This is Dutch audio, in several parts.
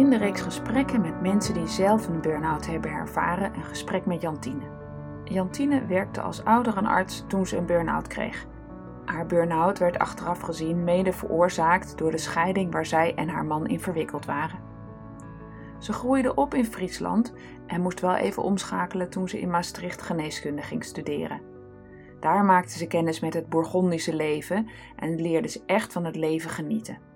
In de reeks gesprekken met mensen die zelf een burn-out hebben ervaren, een gesprek met Jantine. Jantine werkte als ouderenarts toen ze een burn-out kreeg. Haar burn-out werd achteraf gezien mede veroorzaakt door de scheiding waar zij en haar man in verwikkeld waren. Ze groeide op in Friesland en moest wel even omschakelen toen ze in Maastricht geneeskunde ging studeren. Daar maakte ze kennis met het Bourgondische leven en leerde ze echt van het leven genieten.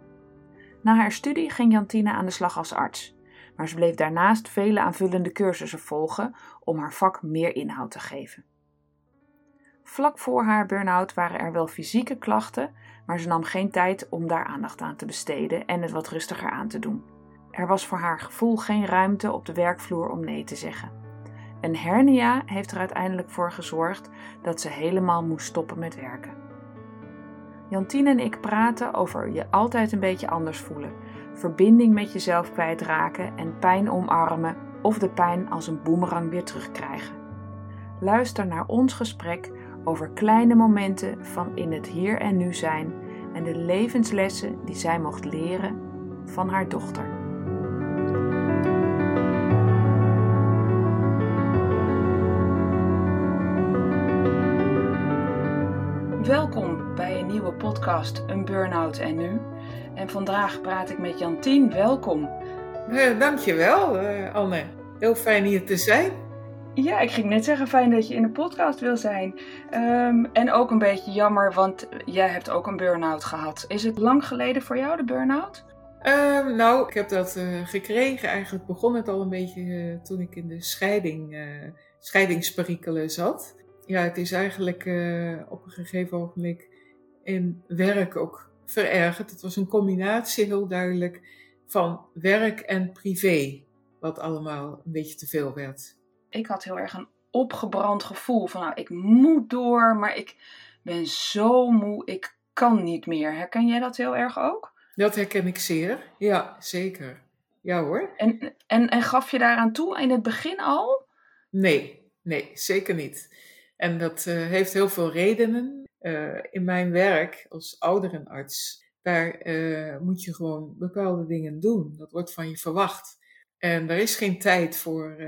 Na haar studie ging Jantine aan de slag als arts, maar ze bleef daarnaast vele aanvullende cursussen volgen om haar vak meer inhoud te geven. Vlak voor haar burn-out waren er wel fysieke klachten, maar ze nam geen tijd om daar aandacht aan te besteden en het wat rustiger aan te doen. Er was voor haar gevoel geen ruimte op de werkvloer om nee te zeggen. Een hernia heeft er uiteindelijk voor gezorgd dat ze helemaal moest stoppen met werken. Jantine en ik praten over je altijd een beetje anders voelen, verbinding met jezelf kwijtraken en pijn omarmen of de pijn als een boemerang weer terugkrijgen. Luister naar ons gesprek over kleine momenten van in het hier en nu zijn en de levenslessen die zij mocht leren van haar dochter. Welkom nieuwe podcast Een Burnout en Nu. En vandaag praat ik met Jantien. Welkom. Uh, dankjewel, uh, Anne. Heel fijn hier te zijn. Ja, ik ging net zeggen, fijn dat je in de podcast wil zijn. Um, en ook een beetje jammer, want jij hebt ook een burn-out gehad. Is het lang geleden voor jou, de burn-out? Uh, nou, ik heb dat uh, gekregen. Eigenlijk begon het al een beetje toen ik in de scheiding, scheidingsperikelen zat ja, het is eigenlijk op een gegeven ogenblik in werk ook verergerd. Het was een combinatie heel duidelijk van werk en privé, wat allemaal een beetje te veel werd. Ik had heel erg een opgebrand gevoel van, nou, ik moet door, maar ik ben zo moe, ik kan niet meer. Herken jij dat heel erg ook? Dat herken ik zeer, ja, zeker. Ja hoor. En, en, en gaf je daaraan toe in het begin al? Nee, nee, zeker niet. En dat uh, heeft heel veel redenen. Uh, in mijn werk als ouderenarts, daar uh, moet je gewoon bepaalde dingen doen. Dat wordt van je verwacht. En er is geen tijd voor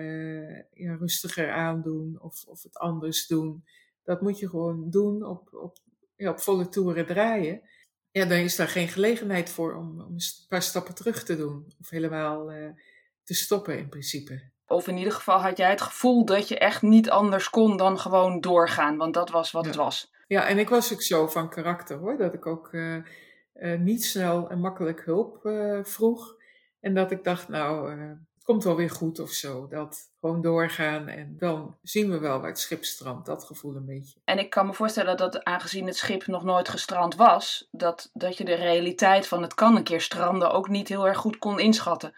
ja, rustiger aandoen of, of het anders doen. Dat moet je gewoon doen, op, op, ja, op volle toeren draaien. Ja, dan is daar geen gelegenheid voor om, om een paar stappen terug te doen. Of helemaal te stoppen in principe. Of in ieder geval had jij het gevoel dat je echt niet anders kon dan gewoon doorgaan, want dat was wat het was. Ja, en ik was ook zo van karakter hoor, dat ik ook uh, uh, niet snel en makkelijk hulp uh, vroeg. En dat ik dacht, nou, het komt wel weer goed of zo. Dat gewoon doorgaan en dan zien we wel waar het schip strandt. Dat gevoel een beetje. En ik kan me voorstellen dat aangezien het schip nog nooit gestrand was, dat, dat je de realiteit van het kan een keer stranden ook niet heel erg goed kon inschatten.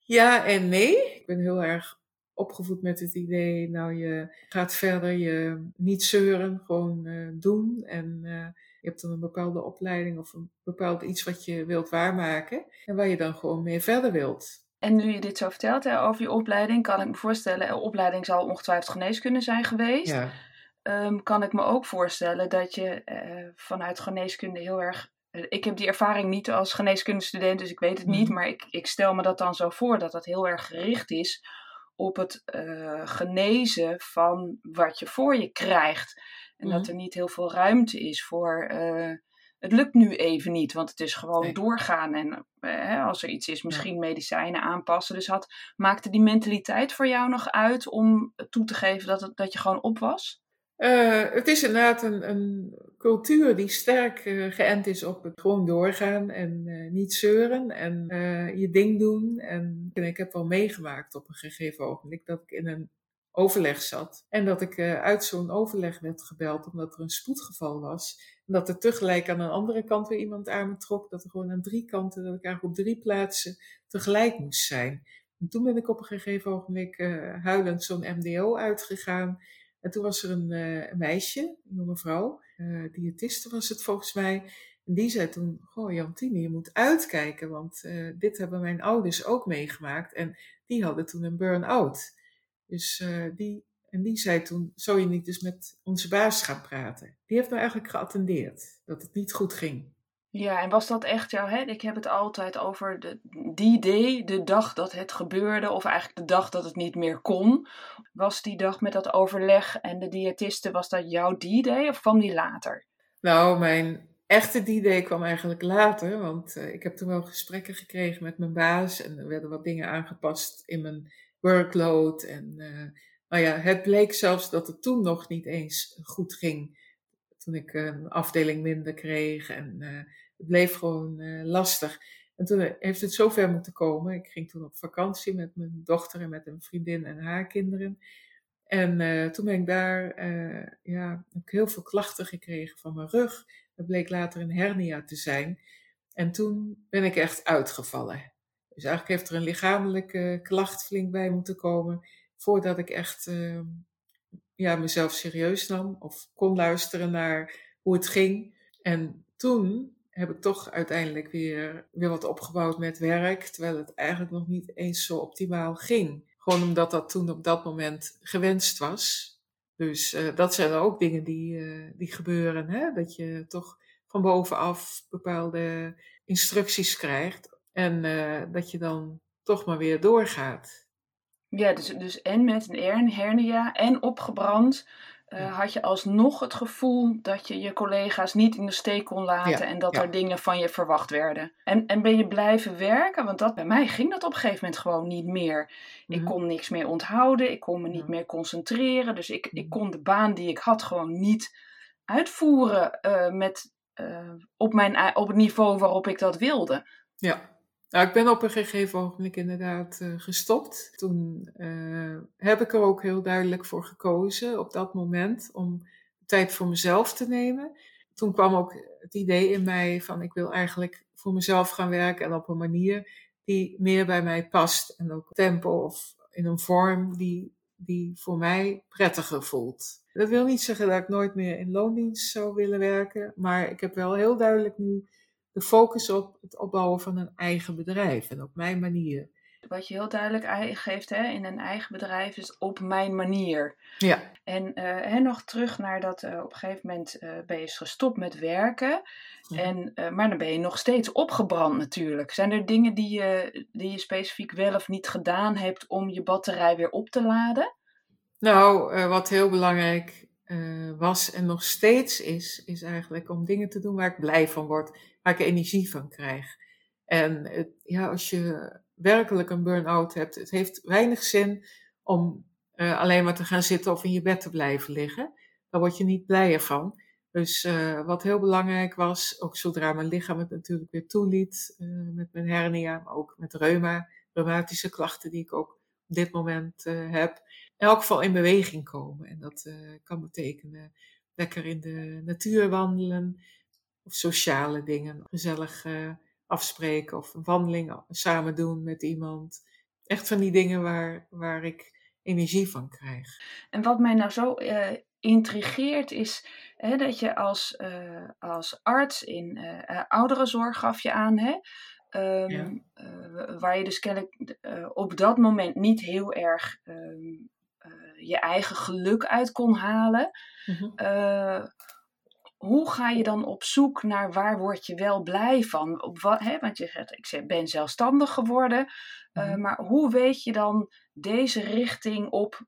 Ja en nee. Ik ben heel erg opgevoed met het idee, nou je gaat verder, je niet zeuren, gewoon uh, doen. En uh, je hebt dan een bepaalde opleiding of een bepaald iets wat je wilt waarmaken. En waar je dan gewoon mee verder wilt. En nu je dit zo vertelt hè, over je opleiding, kan ik me voorstellen, de opleiding zal ongetwijfeld geneeskunde zijn geweest. Ja. Um, kan ik me ook voorstellen dat je uh, vanuit geneeskunde heel erg ik heb die ervaring niet als geneeskundestudent, dus ik weet het niet. Mhm. Maar ik, ik stel me dat dan zo voor dat dat heel erg gericht is op het uh, genezen van wat je voor je krijgt. En dat mhm. er niet heel veel ruimte is voor. Uh, het lukt nu even niet, want het is gewoon doorgaan. En uh, als er iets is, misschien medicijnen aanpassen. Dus had, maakte die mentaliteit voor jou nog uit om toe te geven dat, het, dat je gewoon op was? Uh, het is inderdaad een, een cultuur die sterk uh, geënt is op het gewoon doorgaan en uh, niet zeuren en je ding doen. En, ik heb wel meegemaakt op een gegeven ogenblik dat ik in een overleg zat. En dat ik uit zo'n overleg werd gebeld omdat er een spoedgeval was. En dat er tegelijk aan een andere kant weer iemand aan me trok. Dat er gewoon aan drie kanten, dat ik eigenlijk op drie plaatsen tegelijk moest zijn. En toen ben ik op een gegeven ogenblik huilend zo'n MDO uitgegaan. En toen was er een, uh, meisje, een jonge vrouw, diëtiste was het volgens mij. En die zei toen, goh Jantine, je moet uitkijken, want dit hebben mijn ouders ook meegemaakt. En die hadden toen een burn-out. Dus die, en die zei toen, zou je niet dus met onze baas gaan praten? Die heeft nou eigenlijk geattendeerd, dat het niet goed ging. Ja, en was dat echt jouw, hè? ik heb het altijd over de, die day, de dag dat het gebeurde, of eigenlijk de dag dat het niet meer kon. Was die dag met dat overleg en de diëtiste, was dat jouw D-day of kwam die later? Nou, mijn echte D-day kwam eigenlijk later, want uh, ik heb toen wel gesprekken gekregen met mijn baas en er werden wat dingen aangepast in mijn workload. En uh, nou ja, het bleek zelfs dat het toen nog niet eens goed ging. Toen ik een afdeling minder kreeg en uh, het bleef gewoon uh, lastig. En toen heeft het zover moeten komen. Ik ging toen op vakantie met mijn dochter en met een vriendin en haar kinderen. En toen ben ik daar, uh, ja, heb ik heel veel klachten gekregen van mijn rug. Dat bleek later een hernia te zijn. En toen ben ik echt uitgevallen. Dus eigenlijk heeft er een lichamelijke klacht flink bij moeten komen voordat ik echt uh, ja, mezelf serieus nam of kon luisteren naar hoe het ging. En toen heb ik toch uiteindelijk weer, weer wat opgebouwd met werk, terwijl het eigenlijk nog niet eens zo optimaal ging. Gewoon omdat dat toen op dat moment gewenst was. Dus uh, dat zijn ook dingen die, uh, die gebeuren. Hè? Dat je toch van bovenaf bepaalde instructies krijgt en uh, dat je dan toch maar weer doorgaat. Ja, dus, dus en met een hernia en opgebrand uh, ja. had je alsnog het gevoel dat je je collega's niet in de steek kon laten ja, en dat ja. er dingen van je verwacht werden. En, en ben je blijven werken? Want dat, bij mij ging dat op een gegeven moment gewoon niet meer. Ik mm -hmm. kon niks meer onthouden, ik kon me niet meer concentreren. Dus ik, ik kon de baan die ik had gewoon niet uitvoeren uh, met, uh, op, mijn, op het niveau waarop ik dat wilde. Ja, nou, ik ben op een gegeven ogenblik inderdaad uh, gestopt. Toen uh, heb ik er ook heel duidelijk voor gekozen op dat moment om tijd voor mezelf te nemen. Toen kwam ook het idee in mij van ik wil eigenlijk voor mezelf gaan werken en op een manier die meer bij mij past. En ook tempo of in een vorm die, die voor mij prettiger voelt. Dat wil niet zeggen dat ik nooit meer in loondienst zou willen werken, maar ik heb wel heel duidelijk nu de focus op het opbouwen van een eigen bedrijf en op mijn manier. Wat je heel duidelijk geeft hè, in een eigen bedrijf is op mijn manier. Ja. En, uh, nog terug naar dat uh, op een gegeven moment uh, ben je gestopt met werken. Ja. En, maar dan ben je nog steeds opgebrand natuurlijk. Zijn er dingen die je, die je specifiek wel of niet gedaan hebt om je batterij weer op te laden? Nou, wat heel belangrijk was en nog steeds is, is eigenlijk om dingen te doen waar ik blij van word waar ik energie van krijg. En ja, als je werkelijk een burn-out hebt, het heeft weinig zin om uh, alleen maar te gaan zitten of in je bed te blijven liggen. Daar word je niet blijer van. Dus uh, wat heel belangrijk was, ook zodra mijn lichaam het natuurlijk weer toeliet, met mijn hernia, maar ook met reuma, reumatische klachten die ik ook op dit moment heb, elk geval in beweging komen. En dat kan betekenen lekker in de natuur wandelen, of sociale dingen. Gezellig uh, afspreken of een wandeling samen doen met iemand. Echt van die dingen waar, waar ik energie van krijg. En wat mij nou zo uh, intrigeert is hè, dat je als, uh, als arts in ouderenzorg gaf je aan, hè, um, ja. waar je dus kennelijk op dat moment niet heel erg um, je eigen geluk uit kon halen. Mm -hmm hoe ga je dan op zoek naar waar word je wel blij van? Op wat, hè, want je zegt, ik ben zelfstandig geworden. Uh, mm. Maar hoe weet je dan deze richting op,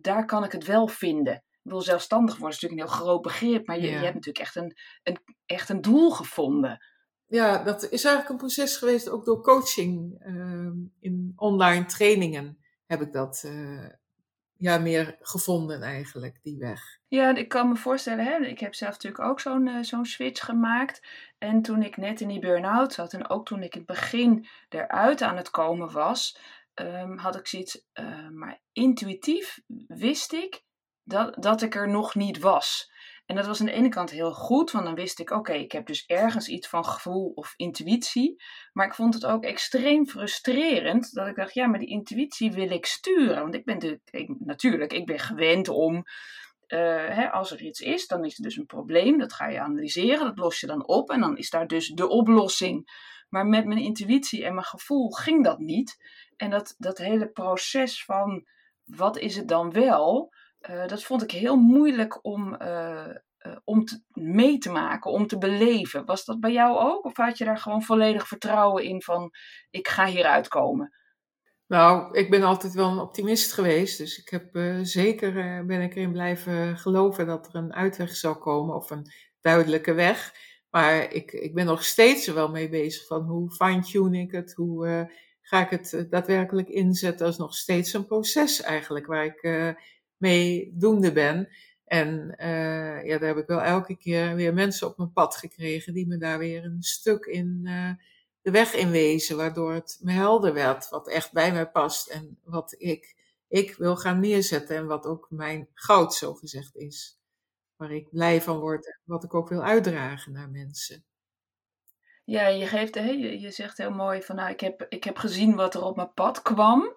daar kan ik het wel vinden? Ik wil zelfstandig worden is natuurlijk een heel groot begrip, maar je, ja. je hebt natuurlijk echt een, een, echt een doel gevonden. Ja, dat is eigenlijk een proces geweest, ook door coaching uh, in online trainingen heb ik dat uh, ja, meer gevonden eigenlijk, die weg. Ja, ik kan me voorstellen, hè, ik heb zelf natuurlijk ook zo'n uh, zo'n switch gemaakt. En toen ik net in die burn-out zat en ook toen ik in het begin eruit aan het komen was, ehm, had ik zoiets, uh, maar intuïtief wist ik dat, dat ik er nog niet was. En dat was aan de ene kant heel goed, want dan wist ik, oké, ik heb dus ergens iets van gevoel of intuïtie. Maar ik vond het ook extreem frustrerend dat ik dacht, ja, maar die intuïtie wil ik sturen. Want ik ben natuurlijk, ik ben gewend om, uh, hè, als er iets is, dan is er dus een probleem. Dat ga je analyseren, dat los je dan op en dan is daar dus de oplossing. Maar met mijn intuïtie en mijn gevoel ging dat niet. En dat, dat hele proces van, wat is het dan wel? Uh, dat vond ik heel moeilijk om, uh, uh, om mee te maken, om te beleven. Was dat bij jou ook? Of had je daar gewoon volledig vertrouwen in van ik ga hieruit komen? Nou, ik ben altijd wel een optimist geweest. Dus ik heb zeker ben ik erin blijven geloven dat er een uitweg zou komen of een duidelijke weg. Maar ik, ik ben nog steeds er wel mee bezig van hoe fine-tune ik het, hoe ga ik het daadwerkelijk inzetten. Dat is nog steeds een proces eigenlijk waar ik mee doende ben. En uh, ja, daar heb ik wel elke keer weer mensen op mijn pad gekregen die me daar weer een stuk in uh, de weg in wezen, waardoor het me helder werd wat echt bij mij past en wat ik, ik wil gaan neerzetten en wat ook mijn goud zo gezegd is. Waar ik blij van word en wat ik ook wil uitdragen naar mensen. Ja, je, geeft, je, je zegt heel mooi van nou, ik heb, ik heb gezien wat er op mijn pad kwam.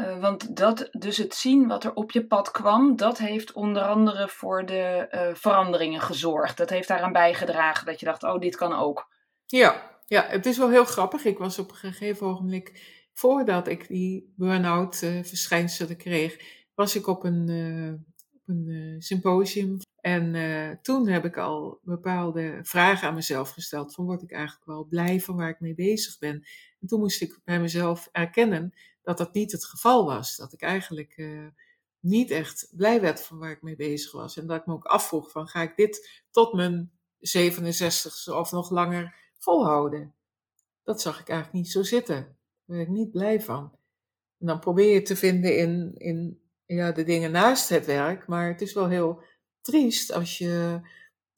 Uh, want dat, dus het zien wat er op je pad kwam, dat heeft onder andere voor de uh, veranderingen gezorgd. Dat heeft daaraan bijgedragen dat je dacht, oh, dit kan ook. Ja, ja, het is wel heel grappig. Ik was op een gegeven ogenblik, voordat ik die burn-out uh, verschijnselen kreeg, was ik op een, op een symposium. En toen heb ik al bepaalde vragen aan mezelf gesteld. Van word ik eigenlijk wel blij van waar ik mee bezig ben? En toen moest ik bij mezelf erkennen dat dat niet het geval was. Dat ik eigenlijk uh, niet echt blij werd van waar ik mee bezig was. En dat ik me ook afvroeg van ga ik dit tot mijn 67ste of nog langer volhouden? Dat zag ik eigenlijk niet zo zitten. Daar ik niet blij van. En dan probeer je te vinden in, in ja, de dingen naast het werk. Maar het is wel heel triest als je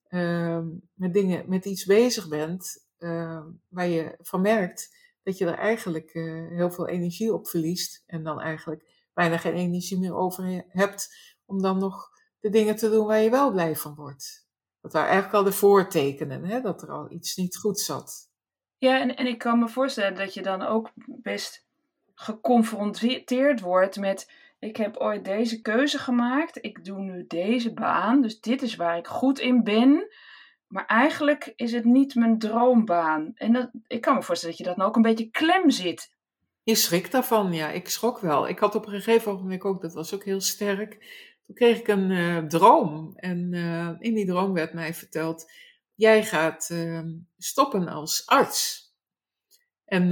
uh, met dingen, met iets bezig bent uh, waar je van merkt dat je er eigenlijk uh, heel veel energie op verliest en dan eigenlijk bijna geen energie meer over hebt om dan nog de dingen te doen waar je wel blij van wordt. Dat waren eigenlijk al de voortekenen, hè, dat er al iets niet goed zat. Ja, en, en ik kan me voorstellen dat je dan ook best geconfronteerd wordt met ik heb ooit deze keuze gemaakt, ik doe nu deze baan, dus dit is waar ik goed in ben. Maar eigenlijk is het niet mijn droombaan. En ik kan me voorstellen dat je dat nou ook een beetje klem zit. Je schrikt daarvan, ja. Ik schrok wel. Ik had op een gegeven moment ook, dat was ook heel sterk. Toen kreeg ik een uh, droom. En uh, in die droom werd mij verteld: jij gaat uh, stoppen als arts. En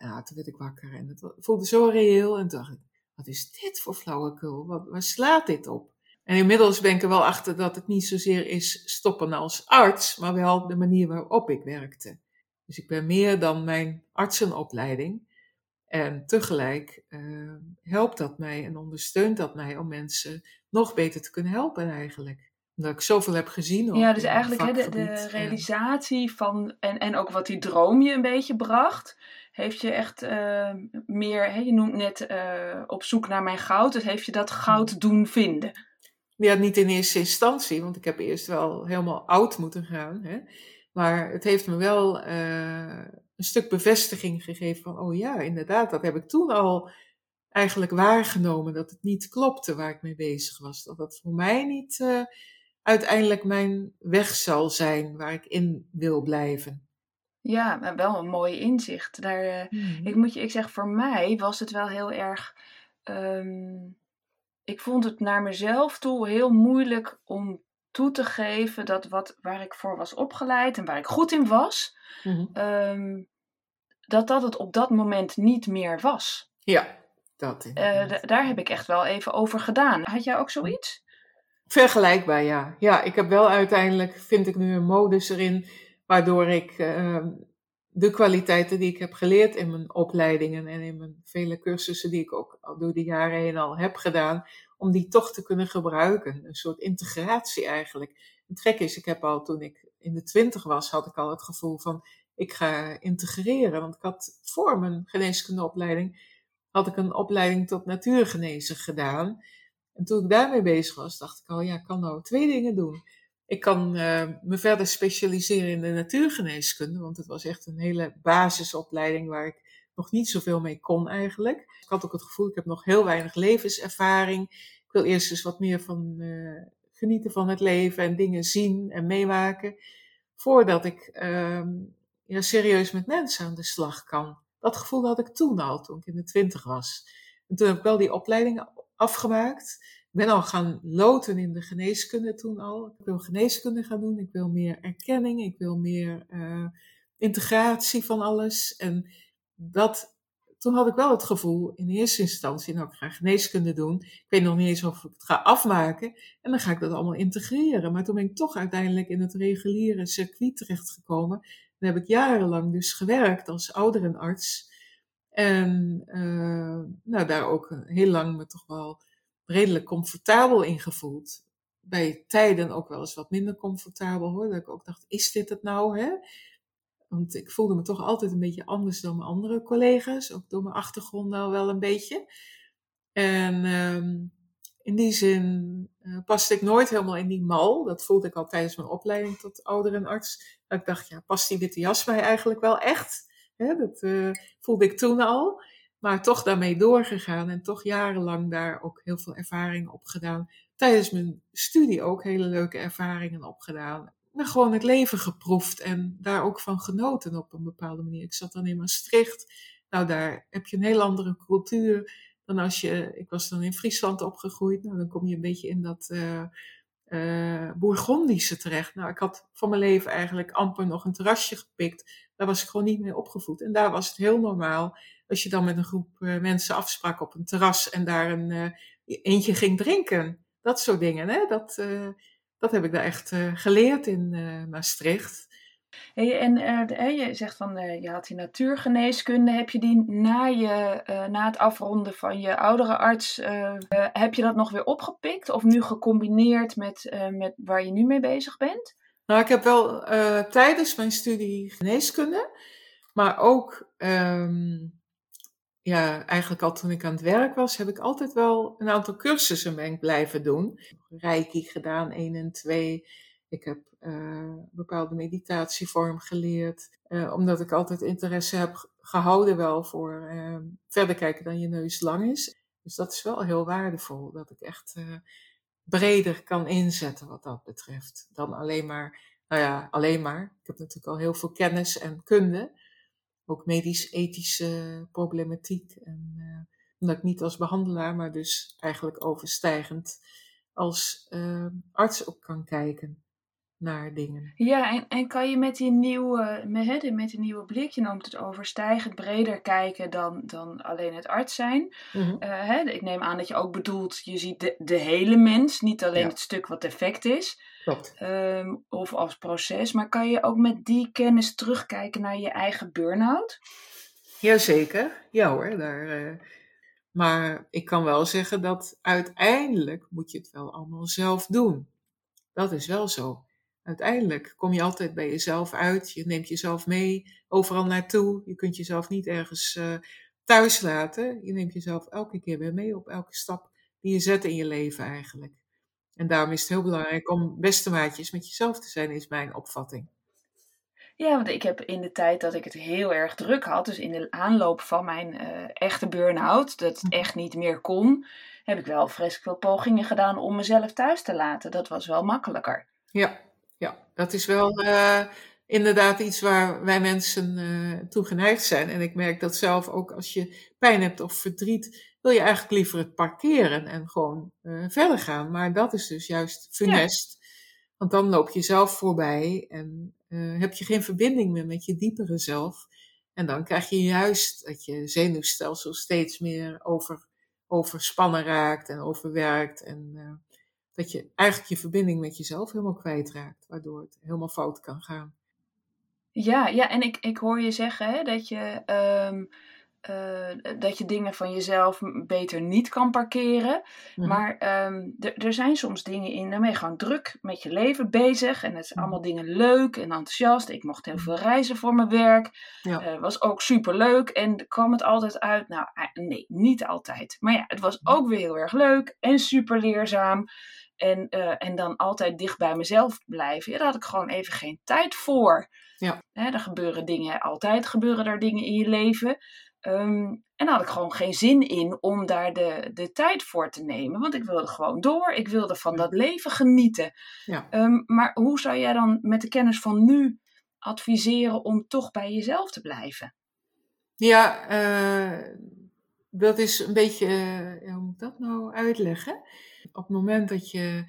ja, toen werd ik wakker en het voelde zo reëel. En dacht ik: wat is dit voor flauwekul? Waar slaat dit op? En inmiddels ben ik er wel achter dat het niet zozeer is stoppen als arts, maar wel de manier waarop ik werkte. Dus ik ben meer dan mijn artsenopleiding. En tegelijk uh, helpt dat mij en ondersteunt dat mij om mensen nog beter te kunnen helpen eigenlijk. Omdat ik zoveel heb gezien. Ja, dus eigenlijk de, de, realisatie van, en, en ook wat die droom je een beetje bracht, heeft je echt uh, meer, je noemt net uh, op zoek naar mijn goud, dus heeft je dat goud mm. doen vinden. Ja, niet in eerste instantie, want ik heb eerst wel helemaal oud moeten gaan. Hè? Maar het heeft me wel uh, een stuk bevestiging gegeven van, oh ja, inderdaad, dat heb ik toen al eigenlijk waargenomen, dat het niet klopte waar ik mee bezig was. Dat dat voor mij niet uh, uiteindelijk mijn weg zal zijn waar ik in wil blijven. Ja, wel een mooi inzicht. Daar, uh, mm. ik, moet je, ik zeg, voor mij was het wel heel erg. Um, ik vond het naar mezelf toe heel moeilijk om toe te geven dat wat, waar ik voor was opgeleid en waar ik goed in was, mm -hmm. dat dat het op dat moment niet meer was. Ja, dat. Uh, daar heb ik echt wel even over gedaan. Had jij ook zoiets? Vergelijkbaar, ja. Ja, ik heb wel uiteindelijk, vind ik nu een modus erin, waardoor ik uh, de kwaliteiten die ik heb geleerd in mijn opleidingen en in mijn vele cursussen die ik ook al door de jaren heen al heb gedaan, om die toch te kunnen gebruiken. Een soort integratie eigenlijk. Het gek is, ik heb al toen ik in de twintig was, had ik al het gevoel van ik ga integreren. Want ik had voor mijn geneeskundeopleiding had ik een opleiding tot natuurgenezer gedaan. En toen ik daarmee bezig was, dacht ik al, ja, ik kan nou twee dingen doen. Ik kan uh, me verder specialiseren in de natuurgeneeskunde, want het was echt een hele basisopleiding waar ik nog niet zoveel mee kon eigenlijk. Ik had ook het gevoel, ik heb nog heel weinig levenservaring. Ik wil eerst eens wat meer van uh, genieten van het leven en dingen zien en meemaken, voordat ik uh, ja, serieus met mensen aan de slag kan. Dat gevoel had ik toen al, toen ik in de twintig was. En toen heb ik wel die opleiding afgemaakt. Ben al gaan loten in de geneeskunde toen al. Ik wil geneeskunde gaan doen, ik wil meer erkenning, ik wil meer uh, integratie van alles. En dat, toen had ik wel het gevoel, in eerste instantie, nou ik ga geneeskunde doen. Ik weet nog niet eens of ik het ga afmaken. En dan ga ik dat allemaal integreren. Maar toen ben ik toch uiteindelijk in het reguliere circuit terechtgekomen. Dan heb ik jarenlang dus gewerkt als ouderenarts. En uh, nou, daar ook heel lang me toch wel redelijk comfortabel in gevoeld. Bij tijden ook wel eens wat minder comfortabel hoor. Dat ik ook dacht, is dit het nou? Hè? Want ik voelde me toch altijd een beetje anders dan mijn andere collega's. Ook door mijn achtergrond nou wel een beetje. En um, in die zin uh, paste ik nooit helemaal in die mal. Dat voelde ik al tijdens mijn opleiding tot ouderenarts. Dat ik dacht, ja, past die witte jas mij eigenlijk wel echt? Hè, dat uh, voelde ik toen al. Maar toch daarmee doorgegaan en toch jarenlang daar ook heel veel ervaringen op gedaan. Tijdens mijn studie ook hele leuke ervaringen opgedaan. Maar gewoon het leven geproefd en daar ook van genoten op een bepaalde manier. Ik zat dan in Maastricht. Nou, daar heb je een heel andere cultuur dan als je. Ik was dan in Friesland opgegroeid. Nou, dan kom je een beetje in dat. Uh, uh, Bourgondische terecht. Nou, ik had van mijn leven eigenlijk amper nog een terrasje gepikt. Daar was ik gewoon niet mee opgevoed. En daar was het heel normaal als je dan met een groep uh, mensen afsprak op een terras en daar een uh, eentje ging drinken. Dat soort dingen. Hè? Dat, uh, dat heb ik daar echt geleerd in Maastricht. Hey, en je zegt van je had die natuurgeneeskunde. Heb je die na, je, na het afronden van je oudere arts, heb je dat nog weer opgepikt? Of nu gecombineerd met, met waar je nu mee bezig bent? Nou, ik heb wel tijdens mijn studie geneeskunde, maar ook um, ja, eigenlijk al toen ik aan het werk was, heb ik altijd wel een aantal cursussen ben ik blijven doen. Reiki gedaan, 1 en 2. Ik heb een bepaalde meditatievorm geleerd. Uh, omdat ik altijd interesse heb gehouden wel voor uh, verder kijken dan je neus lang is. Dus dat is wel heel waardevol. Dat ik echt breder kan inzetten wat dat betreft. Dan alleen maar, nou ja, alleen maar. Ik heb natuurlijk al heel veel kennis en kunde ook medisch-ethische problematiek. En uh, omdat ik niet als behandelaar, maar dus eigenlijk overstijgend als uh, arts ook kan kijken naar dingen. Ja, en, en kan je met die nieuwe, met, met die nieuwe blik, je noemt het overstijgend, breder kijken dan, dan alleen het arts zijn. Mm-hmm. Uh, hè, ik neem aan dat je ook bedoelt, je ziet de, de hele mens, niet alleen ja. het stuk wat defect is. Um, of als proces. Maar kan je ook met die kennis terugkijken naar je eigen burn-out? Jazeker, ja hoor. Daar, uh, maar ik kan wel zeggen dat uiteindelijk moet je het wel allemaal zelf doen. Dat is wel zo. Uiteindelijk kom je altijd bij jezelf uit. Je neemt jezelf mee overal naartoe. Je kunt jezelf niet ergens uh, thuis laten. Je neemt jezelf elke keer weer mee op elke stap die je zet in je leven eigenlijk. En daarom is het heel belangrijk om beste maatjes met jezelf te zijn, is mijn opvatting. Ja, want ik heb in de tijd dat ik het heel erg druk had, dus in de aanloop van mijn uh, echte burn-out, dat het echt niet meer kon, heb ik wel vreselijk veel pogingen gedaan om mezelf thuis te laten. Dat was wel makkelijker. Ja, ja dat is wel uh, inderdaad iets waar wij mensen uh, toe geneigd zijn. En ik merk dat zelf ook als je pijn hebt of verdriet, wil je eigenlijk liever het parkeren en gewoon uh, verder gaan. Maar dat is dus juist funest. Ja. Want dan loop je zelf voorbij en uh, heb je geen verbinding meer met je diepere zelf. En dan krijg je juist dat je zenuwstelsel steeds meer over, overspannen raakt en overwerkt. En uh, dat je eigenlijk je verbinding met jezelf helemaal kwijtraakt. Waardoor het helemaal fout kan gaan. Ja, ja en ik, ik hoor je zeggen hè, dat je... Um eh, dat je dingen van jezelf beter niet kan parkeren. Mhm. Maar ehm, er- zijn soms dingen in, dan ben je gewoon druk met je leven bezig. En het zijn Mhm. allemaal dingen leuk en enthousiast. Ik mocht heel veel reizen voor mijn werk. Ja. Eh, was ook super leuk. En kwam het altijd uit? Nou, eh, nee, niet altijd. Maar ja, het was Mhm. ook weer heel erg leuk en super leerzaam. En, eh, en dan altijd dicht bij mezelf blijven. Ja, daar had ik gewoon even geen tijd voor. Ja. Hè, er gebeuren dingen, altijd gebeuren er dingen in je leven. Ehm, en daar had ik gewoon geen zin in om daar de, de tijd voor te nemen. Want ik wilde gewoon door. Ik wilde van dat leven genieten. Ja. Ehm, maar hoe zou jij dan met de kennis van nu adviseren om toch bij jezelf te blijven? Ja, eh, dat is een beetje, eh, hoe moet ik dat nou uitleggen? Op het moment dat je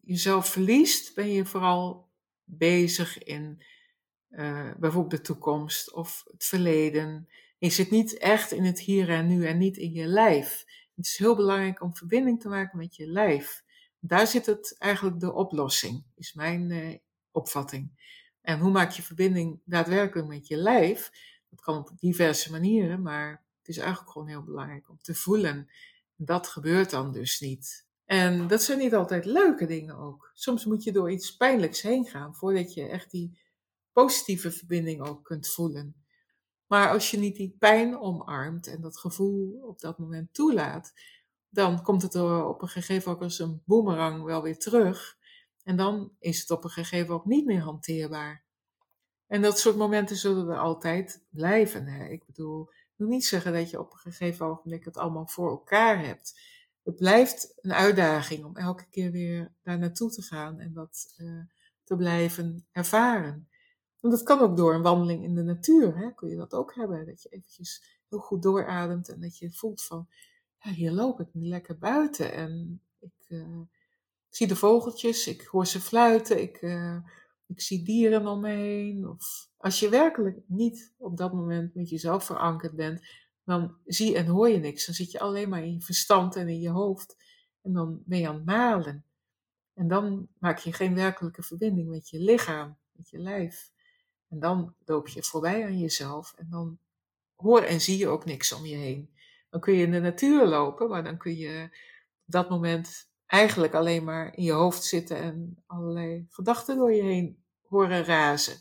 jezelf verliest, ben je vooral bezig in eh, bijvoorbeeld de toekomst of het verleden. Je zit niet echt in het hier en nu en niet in je lijf. Het is heel belangrijk om verbinding te maken met je lijf. Daar zit het eigenlijk de oplossing, is mijn eh, opvatting. En hoe maak je verbinding daadwerkelijk met je lijf? Dat kan op diverse manieren, maar het is eigenlijk gewoon heel belangrijk om te voelen. Dat gebeurt dan dus niet. En dat zijn niet altijd leuke dingen ook. Soms moet je door iets pijnlijks heen gaan voordat je echt die positieve verbinding ook kunt voelen. Maar als je niet die pijn omarmt en dat gevoel op dat moment toelaat, dan komt het op een gegeven moment als een boemerang wel weer terug. En dan is het op een gegeven moment niet meer hanteerbaar. En dat soort momenten zullen er altijd blijven. Hè? Ik bedoel, ik wil niet zeggen dat je op een gegeven ogenblik het allemaal voor elkaar hebt. Het blijft een uitdaging om elke keer weer daar naartoe te gaan en dat uh, te blijven ervaren. Want dat kan ook door een wandeling in de natuur. Hè? Kun je dat ook hebben. Dat je eventjes heel goed doorademt en dat je voelt van, ja, hier loop ik nu lekker buiten. En ik uh, zie de vogeltjes, ik hoor ze fluiten, ik, uh, ik zie dieren om me heen. Of als je werkelijk niet op dat moment met jezelf verankerd bent, dan zie en hoor je niks. Dan zit je alleen maar in je verstand en in je hoofd. En dan ben je aan het malen. En dan maak je geen werkelijke verbinding met je lichaam, met je lijf. En dan loop je voorbij aan jezelf en dan hoor en zie je ook niks om je heen. Dan kun je in de natuur lopen, maar dan kun je op dat moment eigenlijk alleen maar in je hoofd zitten en allerlei gedachten door je heen horen razen.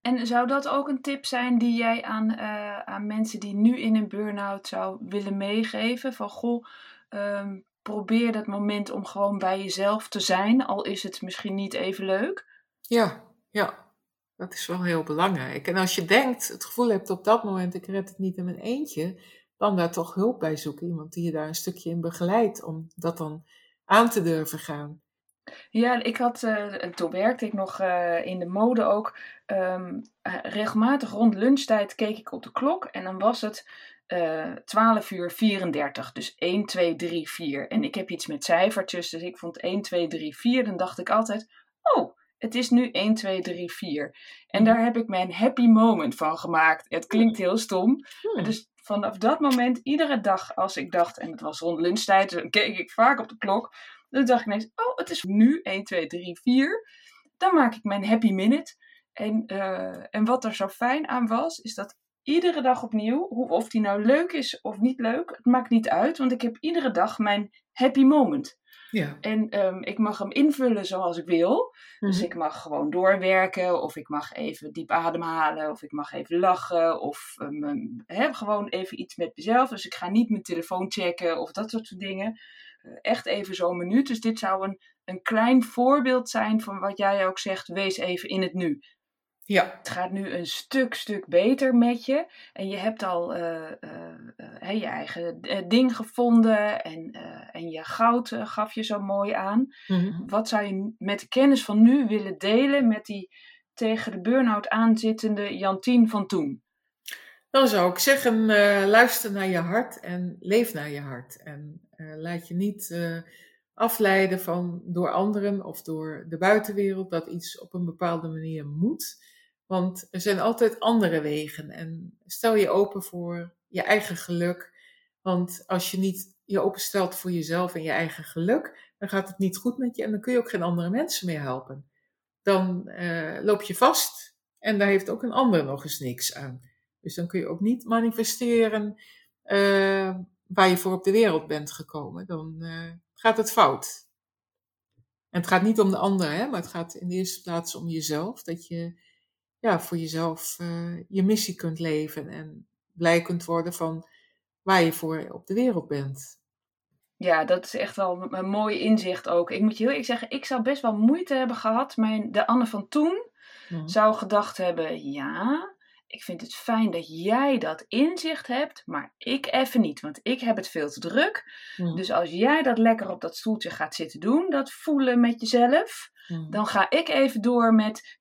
En zou dat ook een tip zijn die jij aan, uh, aan mensen die nu in een burn-out zou willen meegeven? Van goh, um, probeer dat moment om gewoon bij jezelf te zijn, al is het misschien niet even leuk. Ja, ja. Dat is wel heel belangrijk. En als je denkt, het gevoel hebt op dat moment, ik red het niet in mijn eentje, dan daar toch hulp bij zoeken. Iemand die je daar een stukje in begeleidt om dat dan aan te durven gaan. Ja, ik had, uh, toen werkte ik nog uh, in de mode ook. Um, uh, regelmatig rond lunchtijd keek ik op de klok en dan was het 12 uur 34. Dus 1, 2, 3, 4. En ik heb iets met cijfertjes, dus ik vond 1, 2, 3, 4. Dan dacht ik altijd, oh, het is nu 1, 2, 3, 4. En daar heb ik mijn happy moment van gemaakt. Het klinkt heel stom. Hmm. Dus vanaf dat moment, iedere dag als ik dacht, en het was rond lunchtijd, dan keek ik vaak op de klok. Dan dacht ik ineens, oh, het is nu 1, 2, 3, 4. Dan maak ik mijn happy minute. En, uh, en wat er zo fijn aan was, is dat iedere dag opnieuw, of die nou leuk is of niet leuk, het maakt niet uit, want ik heb iedere dag mijn happy moment. Ja. En um, ik mag hem invullen zoals ik wil. Dus ik mag gewoon doorwerken, of ik mag even diep ademhalen, of ik mag even lachen, of um, he, gewoon even iets met mezelf. Dus ik ga niet mijn telefoon checken of dat soort dingen. Uh, echt even zo'n minuut. Dus dit zou een, een klein voorbeeld zijn van wat jij ook zegt, wees even in het nu. Ja. Het gaat nu een stuk, stuk beter met je. En je hebt al uh, uh, je eigen ding gevonden. En, en je goud gaf je zo mooi aan. Mm-hmm. Wat zou je met de kennis van nu willen delen met die tegen de burn-out aanzittende Jantien van toen? Dan zou ik zeggen, luister naar je hart en leef naar je hart. En laat je niet afleiden van door anderen of door de buitenwereld dat iets op een bepaalde manier moet. Want er zijn altijd andere wegen. En stel je open voor je eigen geluk. Want als je niet je openstelt voor jezelf en je eigen geluk, dan gaat het niet goed met je en dan kun je ook geen andere mensen meer helpen. Dan uh, loop je vast en daar heeft ook een ander nog eens niks aan. Dus dan kun je ook niet manifesteren uh, waar je voor op de wereld bent gekomen. Dan uh, gaat het fout. En het gaat niet om de ander, hè, maar het gaat in de eerste plaats om jezelf. Dat je ja, voor jezelf uh, je missie kunt leven en blij kunt worden van waar je voor op de wereld bent. Ja, dat is echt wel een mooi inzicht ook. Ik moet je heel eerlijk zeggen, ik zou best wel moeite hebben gehad. Mijn, de Anne van toen zou gedacht hebben, ja, ik vind het fijn dat jij dat inzicht hebt, maar ik even niet, want ik heb het veel te druk. Mhm. Dus als jij dat lekker op dat stoeltje gaat zitten doen, dat voelen met jezelf, mhm. dan ga ik even door met.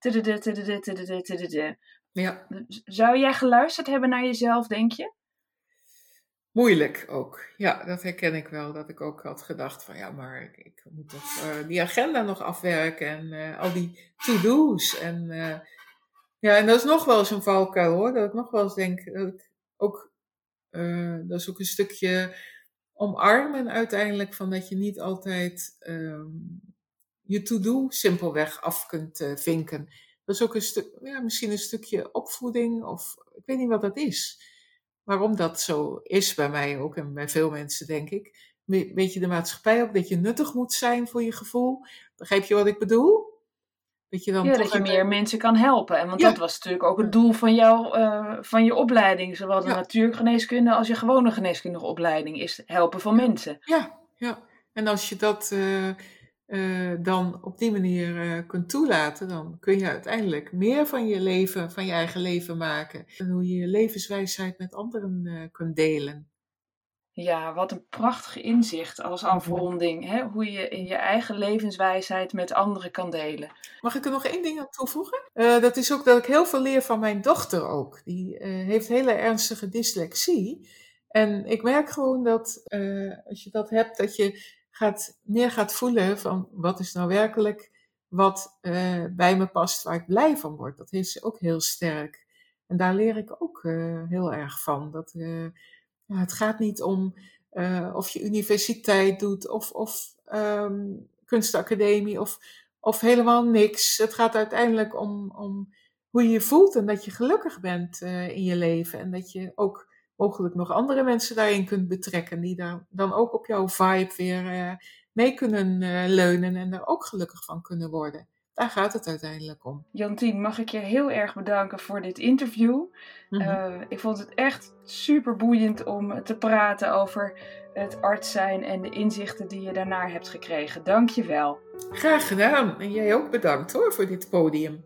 Ja. Zou jij geluisterd hebben naar jezelf, denk je? Moeilijk ook. Ja, dat herken ik wel. Dat ik ook had gedacht van ja, maar ik, ik moet toch uh, die agenda nog afwerken en uh, al die to-do's. En uh, ja, en dat is nog wel eens een valkuil hoor. Dat ik nog wel eens denk, dat ik ook, dat is ook een stukje omarmen uiteindelijk van dat je niet altijd um, je to-do simpelweg af kunt vinken. Dat is ook een stuk, ja, misschien een stukje opvoeding of ik weet niet wat dat is waarom dat zo is bij mij ook en bij veel mensen, denk ik. Weet je de maatschappij ook dat je nuttig moet zijn voor je gevoel? Begrijp je wat ik bedoel? Dat je dan ja, dat je meer mensen kan helpen. En want dat was natuurlijk ook het doel van, jou, uh, van je opleiding. Zowel de ja. natuurgeneeskunde als je gewone geneeskundige opleiding is helpen van mensen. Ja, ja. En als je dat uh, uh, dan op die manier kunt toelaten, dan kun je uiteindelijk meer van je leven, van je eigen leven maken. En hoe je je levenswijsheid met anderen kunt delen. Ja, wat een prachtig inzicht als mhm. afronding. Hè? Hoe je in je eigen levenswijsheid met anderen kan delen. Mag ik er nog één ding aan toevoegen? dat is ook dat ik heel veel leer van mijn dochter ook. Die heeft hele ernstige dyslexie. En ik merk gewoon dat als je dat hebt, dat je gaat, meer gaat voelen van wat is nou werkelijk wat bij me past, waar ik blij van word. Dat heeft ze ook heel sterk. En daar leer ik ook heel erg van. Dat, ja, het gaat niet om of je universiteit doet of, of um, kunstacademie of, of helemaal niks. Het gaat uiteindelijk om, om hoe je je voelt en dat je gelukkig bent in je leven. En dat je ook mogelijk nog andere mensen daarin kunt betrekken, die daar dan ook op jouw vibe weer uh, mee kunnen leunen en er ook gelukkig van kunnen worden. Daar gaat het uiteindelijk om. Jantien, mag ik je heel erg bedanken voor dit interview. Mm -hmm. uh, ik vond het echt super boeiend om te praten over het arts zijn en de inzichten die je daarna hebt gekregen. Dank je wel. Graag gedaan. En jij ook bedankt hoor voor dit podium.